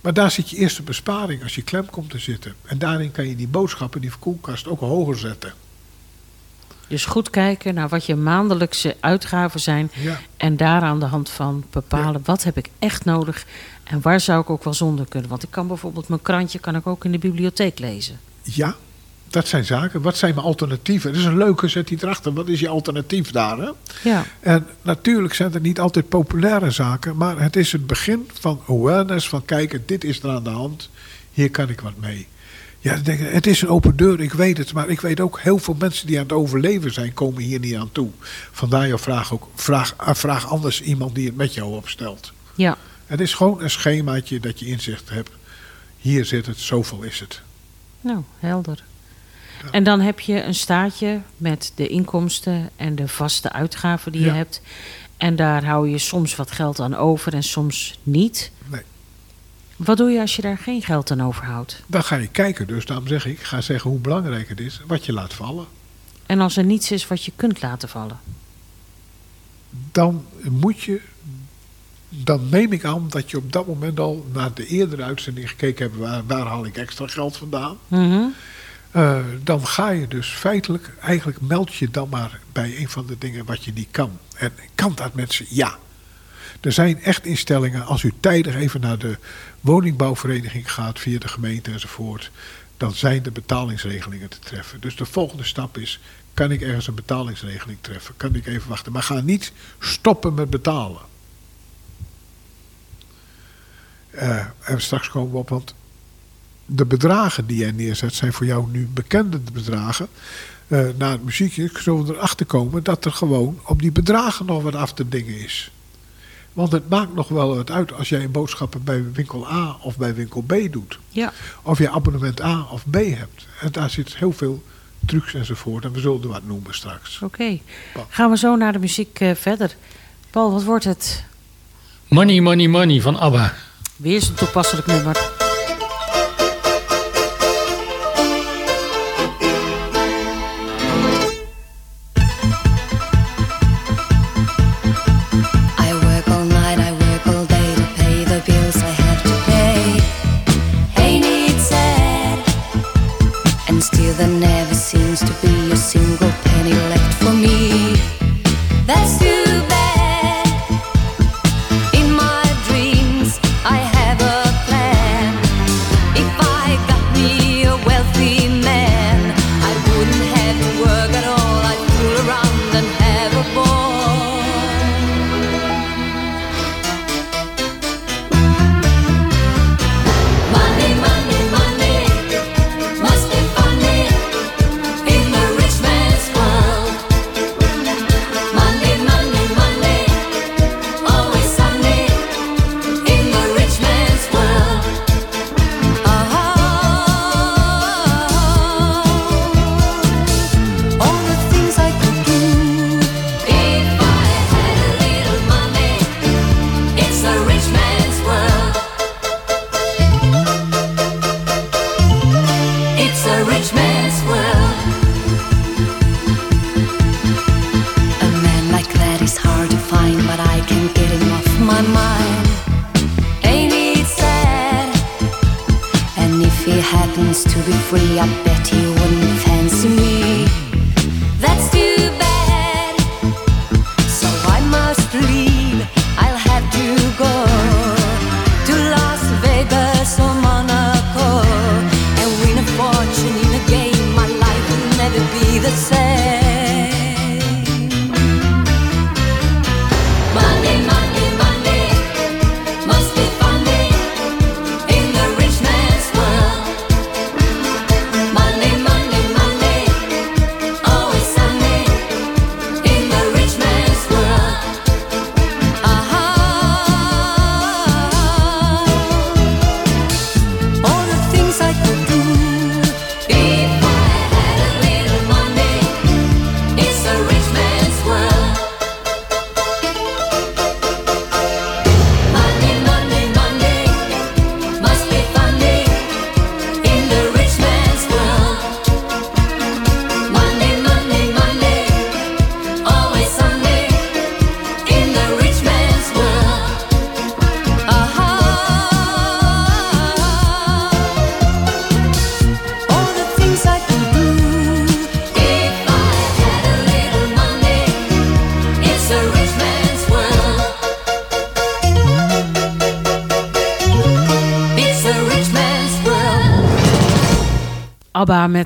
Maar daar zit je eerste besparing als je klem komt te zitten. En daarin kan je die boodschappen, die koelkast ook hoger zetten. Dus goed kijken naar wat je maandelijkse uitgaven zijn. Ja. En daar aan de hand van bepalen wat heb ik echt nodig. En waar zou ik ook wel zonder kunnen. Want ik kan bijvoorbeeld mijn krantje kan ik ook in de bibliotheek lezen. Ja, dat zijn zaken. Wat zijn mijn alternatieven? Dat is een leuke, zet die erachter. Wat is je alternatief daar? Hè? Ja. En natuurlijk zijn er niet altijd populaire zaken, maar het is het begin van awareness, van kijken, dit is er aan de hand, hier kan ik wat mee. Ja, het is een open deur, ik weet het, maar ik weet ook heel veel mensen die aan het overleven zijn, komen hier niet aan toe. Vandaar jouw vraag ook, vraag, eh, vraag anders iemand die het met jou opstelt. Ja. Het is gewoon een schemaatje dat je inzicht hebt. Hier zit het, zoveel is het. Nou, helder. En dan heb je een staatje met de inkomsten en de vaste uitgaven die je hebt. En daar hou je soms wat geld aan over en soms niet. Nee. Wat doe je als je daar geen geld aan overhoudt? Dan ga je kijken, dus daarom zeg ik, ga zeggen hoe belangrijk het is, wat je laat vallen. En als er niets is wat je kunt laten vallen? dan moet je. Dan neem ik aan dat je op dat moment al naar de eerdere uitzending gekeken hebt. Waar, waar haal ik extra geld vandaan? Mhm. Eh, dan ga je dus feitelijk, eigenlijk meld je dan maar bij een van de dingen wat je niet kan. En kan dat mensen? Ja. Er zijn echt instellingen, als u tijdig even naar de woningbouwvereniging gaat via de gemeente enzovoort, dan zijn de betalingsregelingen te treffen. Dus de volgende stap is, kan ik ergens een betalingsregeling treffen? Kan ik even wachten? Maar ga niet stoppen met betalen. Eh, en straks komen we op, want de bedragen die jij neerzet zijn voor jou nu bekende bedragen. Eh, na het muziekje zullen we erachter komen dat er gewoon op die bedragen nog wat af te dingen is. Want het maakt nog wel wat uit als jij boodschappen bij winkel A of bij winkel B doet. Ja. Of je abonnement A of B hebt. En daar zit heel veel trucs enzovoort. En we zullen er wat noemen straks. Oké. Gaan we zo naar de muziek eh, verder. Paul, wat wordt het? Money, money, money van ABBA. Weer zo'n toepasselijk nummer.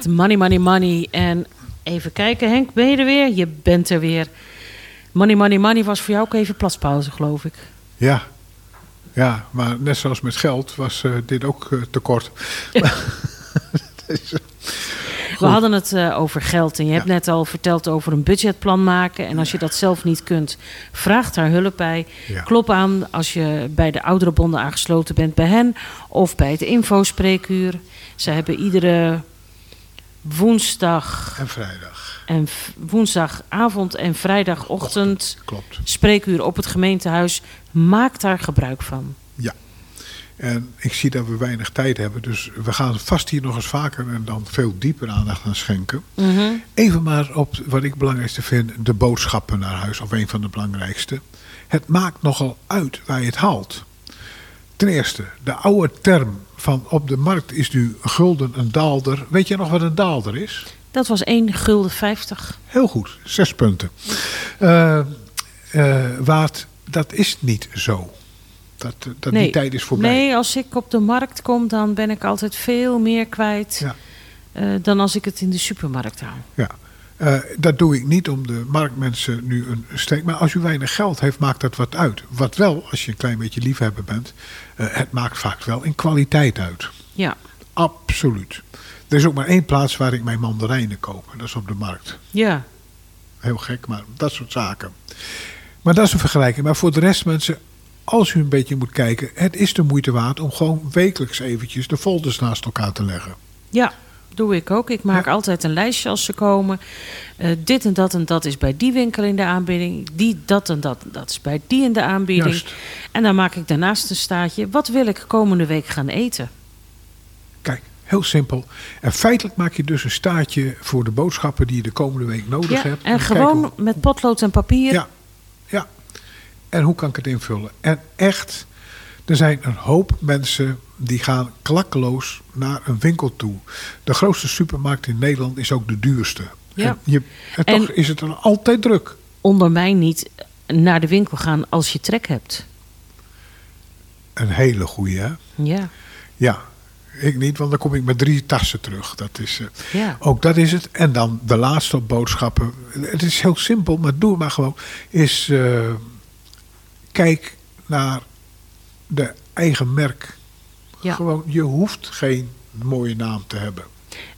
Met Money, Money, Money. En even kijken, Henk, ben je er weer? Je bent er weer. Money, Money, Money was voor jou ook even platspauze, geloof ik. Ja. Ja, maar net zoals met geld was eh, dit ook eh, tekort. Dus, eh, We hadden het over geld en je hebt net al verteld over een budgetplan maken. En als je dat zelf niet kunt, vraag daar hulp bij. Ja. Klop aan als je bij de ouderenbonden aangesloten bent bij hen of bij het infospreekuur. Ze hebben iedere woensdag En vrijdag. en woensdagavond en vrijdagochtend Klopt. spreekuur op het gemeentehuis. Maak daar gebruik van. Ja. En ik zie dat we weinig tijd hebben, dus we gaan vast hier nog eens vaker en dan veel dieper aandacht aan schenken. Even maar op wat ik belangrijkste vind, de boodschappen naar huis, of een van de belangrijkste. Het maakt nogal uit waar je het haalt. Ten eerste, de oude term van op de markt is nu gulden een daalder. Weet je nog wat een daalder is? Dat was 1 gulden 50. Heel goed, zes punten. Eh, Waard, dat is niet zo. Dat, eh, dat die tijd is voorbij. Nee, als ik op de markt kom, dan ben ik altijd veel meer kwijt Ja. dan als ik het in de supermarkt haal. Ja. Eh, dat doe ik niet om de marktmensen nu een steek. Maar als u weinig geld heeft, maakt dat wat uit. Wat wel, als je een klein beetje liefhebber bent, eh, het maakt vaak wel in kwaliteit uit. Ja, Absoluut. Er is ook maar één plaats waar ik mijn mandarijnen koop. en Dat is op de markt. ja, Heel gek, maar dat soort zaken. Maar dat is een vergelijking. Maar voor de rest mensen, als u een beetje moet kijken, het is de moeite waard om gewoon wekelijks eventjes de folders naast elkaar te leggen. ja, doe ik ook. Ik maak Ja. altijd een lijstje als ze komen. Eh, dit en dat en dat is bij die winkel in de aanbieding. Die, dat en dat, dat is bij die in de aanbieding. En dan maak ik daarnaast een staatje. Wat wil ik komende week gaan eten? Kijk, heel simpel. En feitelijk maak je dus een staartje voor de boodschappen die je de komende week nodig Ja, hebt. en gewoon met potlood en papier. Ja, ja. En hoe kan ik het invullen? En echt, er zijn een hoop mensen die gaan klakkeloos naar een winkel toe. De grootste supermarkt in Nederland is ook de duurste. Ja. En, je, en En- toch is het er altijd druk. Onder mij niet naar de winkel gaan als je trek hebt. Een hele goeie, hè? Ja, Ja, ik niet, want dan kom ik met drie tassen terug. Dat is, eh, ja. Ook dat is het. En dan de laatste boodschappen. Het is heel simpel, maar doe het maar gewoon. Is eh, kijk naar de eigen merk. Ja. Gewoon, je hoeft geen mooie naam te hebben.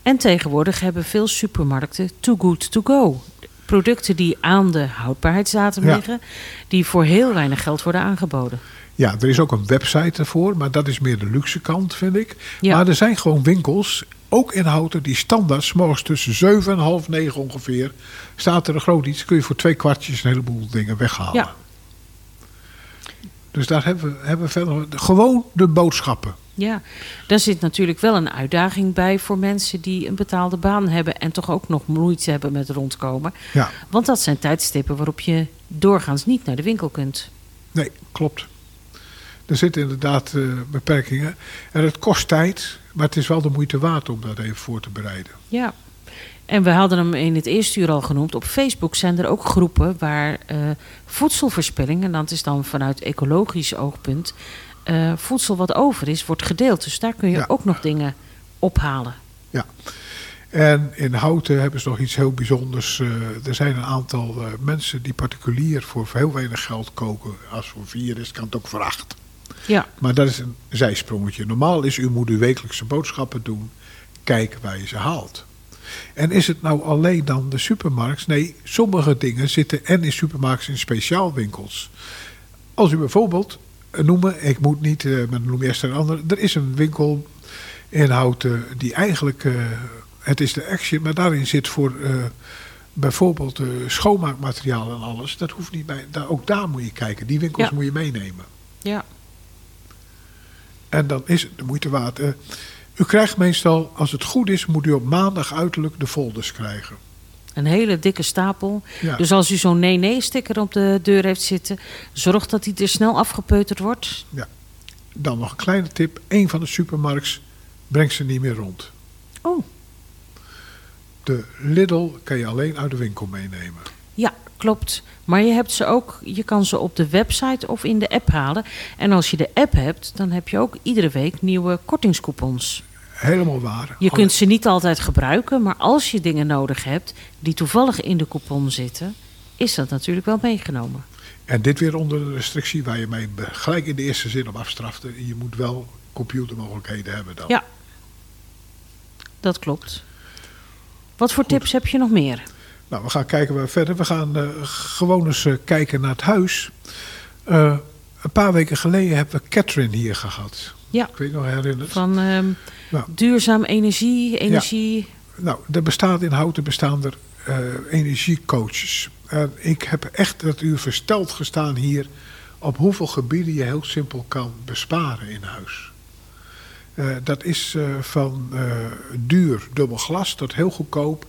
En tegenwoordig hebben veel supermarkten too good to go. Producten die aan de houdbaarheidsdatum Ja. liggen, die voor heel weinig geld worden aangeboden. Ja, er is ook een website ervoor, maar dat is meer de luxe kant, vind ik. Ja. Maar er zijn gewoon winkels, ook in Houten, die standaard, morgens tussen 7 en half 9 ongeveer, staat er een groot iets, kun je voor twee kwartjes een heleboel dingen weghalen. Ja. Dus daar hebben we, hebben we verder gewoon de boodschappen. Ja, daar zit natuurlijk wel een uitdaging bij voor mensen die een betaalde baan hebben en toch ook nog moeite hebben met rondkomen. Ja, Want dat zijn tijdstippen waarop je doorgaans niet naar de winkel kunt. nee, klopt. Er zitten inderdaad eh, beperkingen. En het kost tijd, maar het is wel de moeite waard om dat even voor te bereiden. Ja. En we hadden hem in het eerste uur al genoemd. Op Facebook zijn er ook groepen waar eh, voedselverspilling, en dat is dan vanuit ecologisch oogpunt, eh, voedsel wat over is, wordt gedeeld. Dus daar kun je Ja. ook nog dingen ophalen. Ja. En in Houten hebben ze nog iets heel bijzonders. Eh, er zijn een aantal eh, mensen die particulier voor heel weinig geld koken. Als voor vier is, kan het ook voor acht. Ja, Maar dat is een zijsprongetje. Normaal is u moet uw wekelijkse boodschappen doen. Kijken waar je ze haalt. En is het nou alleen dan de supermarkt? Nee, sommige dingen zitten en in supermarkts en speciaalwinkels. Als u bijvoorbeeld noemen, ik moet niet, eh, maar dan noem je eerst een ander. Er is een winkel in Houten die eigenlijk, eh, het is de Action, maar daarin zit voor eh, bijvoorbeeld eh, schoonmaakmateriaal en alles. Dat hoeft niet bij, daar, ook daar moet je kijken. Die winkels Ja. moet je meenemen. ja, En dan is het de moeite waard. Eh, u krijgt meestal, als het goed is, moet u op maandag uiterlijk de folders krijgen. Een hele dikke stapel. Ja. Dus als u zo'n nee-nee-sticker op de deur heeft zitten, zorg dat die er snel afgepeuterd wordt. Dan nog een kleine tip. Een van de supermarkts brengt ze niet meer rond. Oh, De Lidl kan je alleen uit de winkel meenemen. Ja, klopt. Maar je hebt ze ook, je kan ze op de website of in de app halen. En als je de app hebt, dan heb je ook iedere week nieuwe kortingscoupons. Helemaal waar. Je kunt ze niet altijd gebruiken, maar als je dingen nodig hebt die toevallig in de coupon zitten, is dat natuurlijk wel meegenomen. En dit weer onder de restrictie waar je mij be- gelijk in de eerste zin op afstrafte. Je moet wel computermogelijkheden hebben dan. Ja. Dat klopt. Wat voor tips heb je nog meer? Nou, we gaan kijken waar verder. We gaan eh, gewoon eens eh, kijken naar het huis. Eh, een paar weken geleden hebben we Catherine hier gehad. Ja. Ik weet nog herinnerd. Van ehm, Nou. duurzaam energie, energie. Nou, er bestaat in Houten bestaan er eh, energiecoaches. En ik heb echt dat uur versteld gestaan hier op hoeveel gebieden je heel simpel kan besparen in huis. Eh, dat is eh, van duur dubbel glas tot heel goedkoop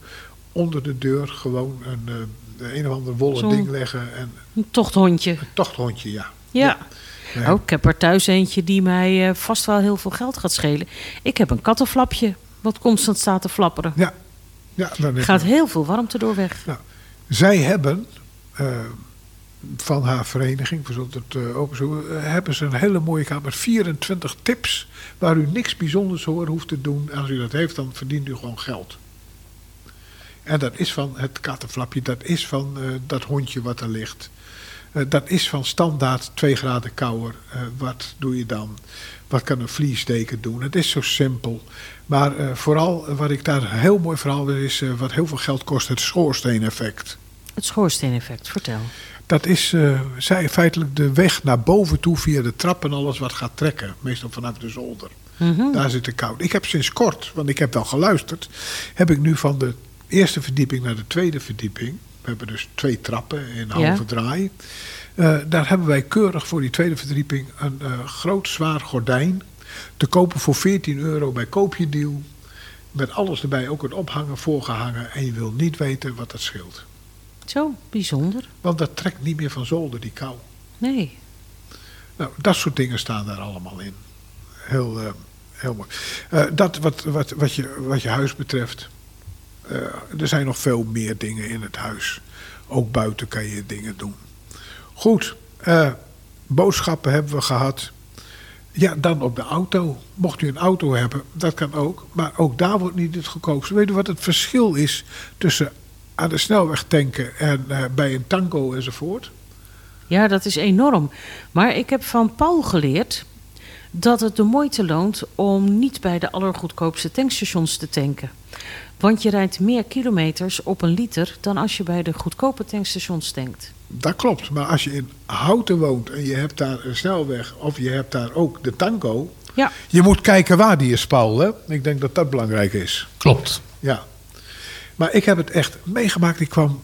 onder de deur gewoon een, een of ander wollen ding leggen en Een tochthondje. een tochthondje, ja. Ja. Ja. Oh, ik heb er thuis eentje die mij eh, vast wel heel veel geld gaat schelen. Ik heb een kattenflapje wat constant staat te flapperen. Ja, ja dan Gaat heel veel warmte door weg. Zij hebben eh, van haar vereniging, we zullen het uh, openzoeken, eh, hebben ze een hele mooie kaart met 24 tips waar u niks bijzonders voor hoeft te doen. En als u dat heeft, dan verdient u gewoon geld. En dat is van het kattenflapje, dat is van dat hondje wat er ligt. Eh, dat is van standaard 2 graden kouder. Eh, wat doe je dan? Wat kan een vliesdeken doen? Het is zo simpel. Maar eh, vooral wat ik daar heel mooi verhaal wil is, wat heel veel geld kost, het schoorsteeneffect. Het schoorsteeneffect, vertel. Dat is zij feitelijk de weg naar boven toe via de trap en alles wat gaat trekken. Meestal vanaf de zolder. Mhm. Daar zit de koud. Ik heb sinds kort, want ik heb wel geluisterd, heb ik nu van de eerste verdieping naar de tweede verdieping. Hebben dus twee trappen in Ja. halve draai. Eh, daar hebben wij keurig voor die tweede verdieping een eh, groot zwaar gordijn. Te kopen voor 14 euro bij Koopje Deal. Met alles erbij, ook een ophanger voorgehangen. En je wil niet weten wat dat scheelt. Zo, bijzonder. Want dat trekt niet meer van zolder, die kou. Nee. Nou, dat soort dingen staan daar allemaal in. Heel, eh, heel mooi. Dat wat, wat, wat, je, wat je huis betreft. Eh, er zijn nog veel meer dingen in het huis. Ook buiten kan je dingen doen. Goed, eh, boodschappen hebben we gehad. Ja, dan op de auto. Mocht u een auto hebben, dat kan ook. Maar ook daar wordt niet het goedkoopste. Weet u wat het verschil is tussen aan de snelweg tanken en eh, bij een tango enzovoort? Ja, dat is enorm. Maar ik heb van Paul geleerd dat het de moeite loont om niet bij de allergoedkoopste tankstations te tanken. Want je rijdt meer kilometers op een liter dan als je bij de goedkope tankstations tankt. Dat klopt, maar als je in Houten woont en je hebt daar een snelweg of je hebt daar ook de tango. Ja. Je moet kijken waar die is, Paul. Hè? Ik denk dat dat belangrijk is. Klopt. Ja. Maar ik heb het echt meegemaakt. Ik kwam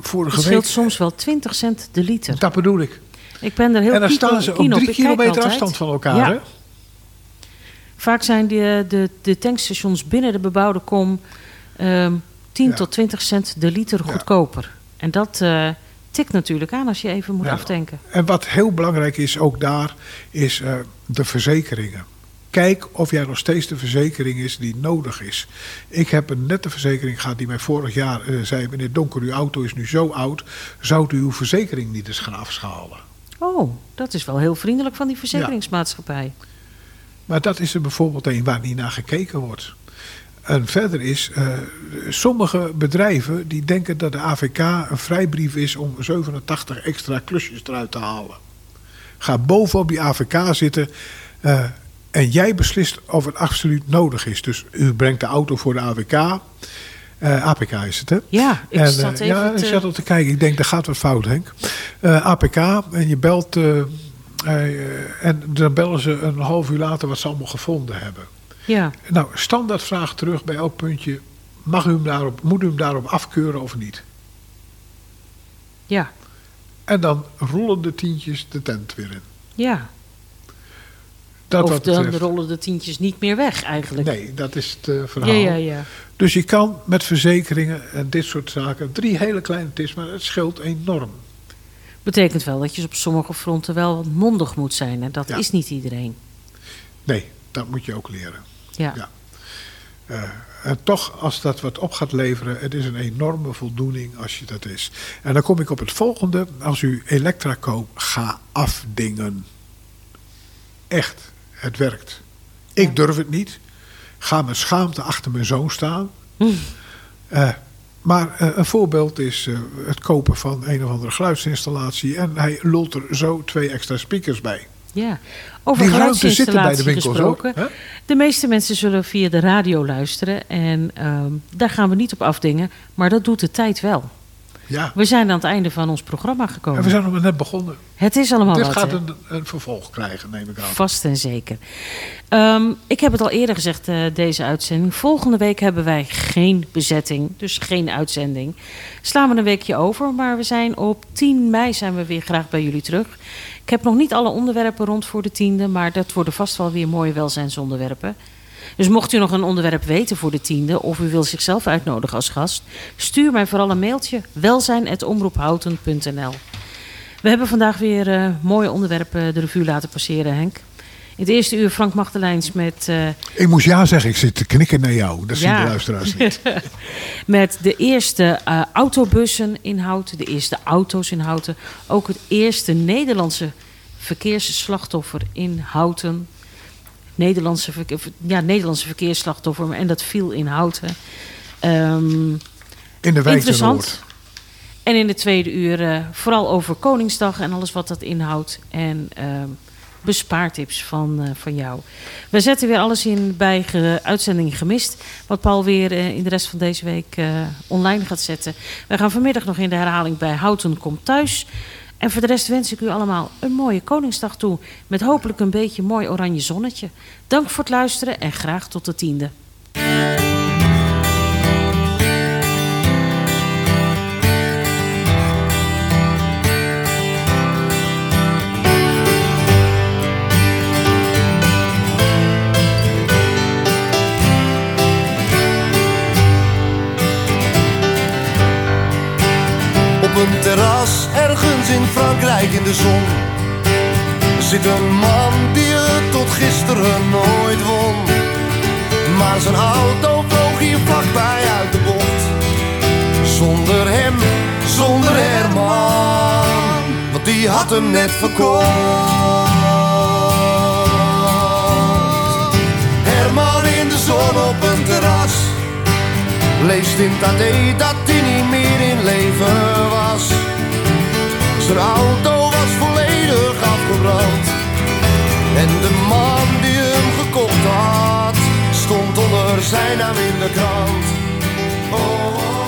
vorige Het scheelt soms wel 20 cent de liter. Dat bedoel ik. Ik ben er heel en dan staan ze op drie kilometer afstand van elkaar. Ja. Hè? Vaak zijn de, de, de tankstations binnen de bebouwde kom ehm 10 Ja. tot 20 cent de liter Ja. goedkoper. En dat eh, tikt natuurlijk aan als je even moet Ja. aftanken. En wat heel belangrijk is, ook daar, is eh, de verzekeringen. Kijk of jij nog steeds de verzekering is die nodig is. Ik heb een nette verzekering gehad die mij vorig jaar eh, zei... meneer Donker, uw auto is nu zo oud... zou u uw verzekering niet eens gaan afschalen? Oh, dat is wel heel vriendelijk van die verzekeringsmaatschappij. Maar dat is er bijvoorbeeld een waar niet naar gekeken wordt. En verder is, eh, sommige bedrijven die denken dat de AVK een vrijbrief is om 87 extra klusjes eruit te halen. Ga bovenop die AVK zitten eh, en jij beslist of het absoluut nodig is. Dus u brengt de auto voor de AVK. Eh, APK is het, hè? Ja, ik En, zat even ja, ik te- zat al te kijken. Ik denk, er gaat wat fout, Henk. APK, en je belt... eh, en dan bellen ze een half uur later wat ze allemaal gevonden hebben. Ja, Nou, standaard vraag terug bij elk puntje. Mag u hem daarop, moet u hem daarop afkeuren of niet? ja, En dan rollen de tientjes de tent weer in. ja. Dat of dan betreft. rollen de tientjes niet meer weg eigenlijk. Nee, dat is het eh, verhaal. ja, ja, ja. Dus je kan met verzekeringen en dit soort zaken... drie hele kleine tips, maar het scheelt enorm. Betekent wel dat je op sommige fronten wel wat mondig moet zijn. En dat Ja. is niet iedereen. Nee, dat moet je ook leren. Ja. Ja. Eh, en toch, als dat wat op gaat leveren, het is een enorme voldoening als je dat is. En dan kom ik op het volgende. Als u elektra koopt, ga afdingen. Echt, het werkt. Ik durf het niet. Ga met schaamte achter mijn zoon staan. Eh, maar eh, een voorbeeld is eh, het kopen van een of andere geluidsinstallatie. En hij lult er zo twee extra speakers bij. Ja, over zitten bij de geluidsinstallatie winkels gesproken. ook? De meeste mensen zullen via de radio luisteren. En ehm, daar gaan we niet op afdingen. Maar dat doet de tijd wel. Ja. We zijn aan het einde van ons programma gekomen. En we zijn nog net begonnen. Het is allemaal Dit wat, gaat een vervolg krijgen, neem ik aan. Vast en zeker. Ehm, ik heb het al eerder gezegd, eh, deze uitzending. Volgende week hebben wij geen bezetting, dus geen uitzending. Slaan we een weekje over, maar we zijn op 10 mei zijn we weer graag bij jullie terug. Ik heb nog niet alle onderwerpen rond voor de tiende, maar dat worden vast wel weer mooie welzijnsonderwerpen. Dus mocht u nog een onderwerp weten voor de tiende of u wil zichzelf uitnodigen als gast, stuur mij vooral een mailtje welzijn.omroephouten.nl. We hebben vandaag weer eh, mooie onderwerpen de revue laten passeren, Henk. In het eerste uur Frank Magdelijns met, eh, Ik moest ja zeggen, ik zit te knikken naar jou. Dat zien Ja. de luisteraars niet. met de eerste eh, autobussen in Houten, de eerste auto's in Houten. Ook het eerste Nederlandse verkeersslachtoffer in Houten. Nederlandse, ja, Nederlandse verkeersslachtoffer, en dat viel in Houten. Ehm, In de wijk Interessant. En in de tweede uur eh, vooral over Koningsdag en alles wat dat inhoudt. En ehm, bespaartips van, eh, van jou. We zetten weer alles in bij ge- uitzending gemist. Wat Paul weer eh, in de rest van deze week online gaat zetten. We gaan vanmiddag nog in de herhaling bij Houten Komt Thuis. En voor de rest wens ik u allemaal een mooie Koningsdag toe. Met hopelijk een beetje mooi oranje zonnetje. Dank voor het luisteren en graag tot de tiende. Frankrijk in de zon zit een man die het tot gisteren nooit won. Maar zijn auto vloog hier vlakbij uit de bocht. Zonder hem, zonder Herman, want die had hem net verkocht. Herman in de zon op een terras Leest in AD dat hij niet meer in leven was. Zijn auto was volledig afgebrand. En de man die hem gekocht had, stond onder zijn naam in de krant. Oh,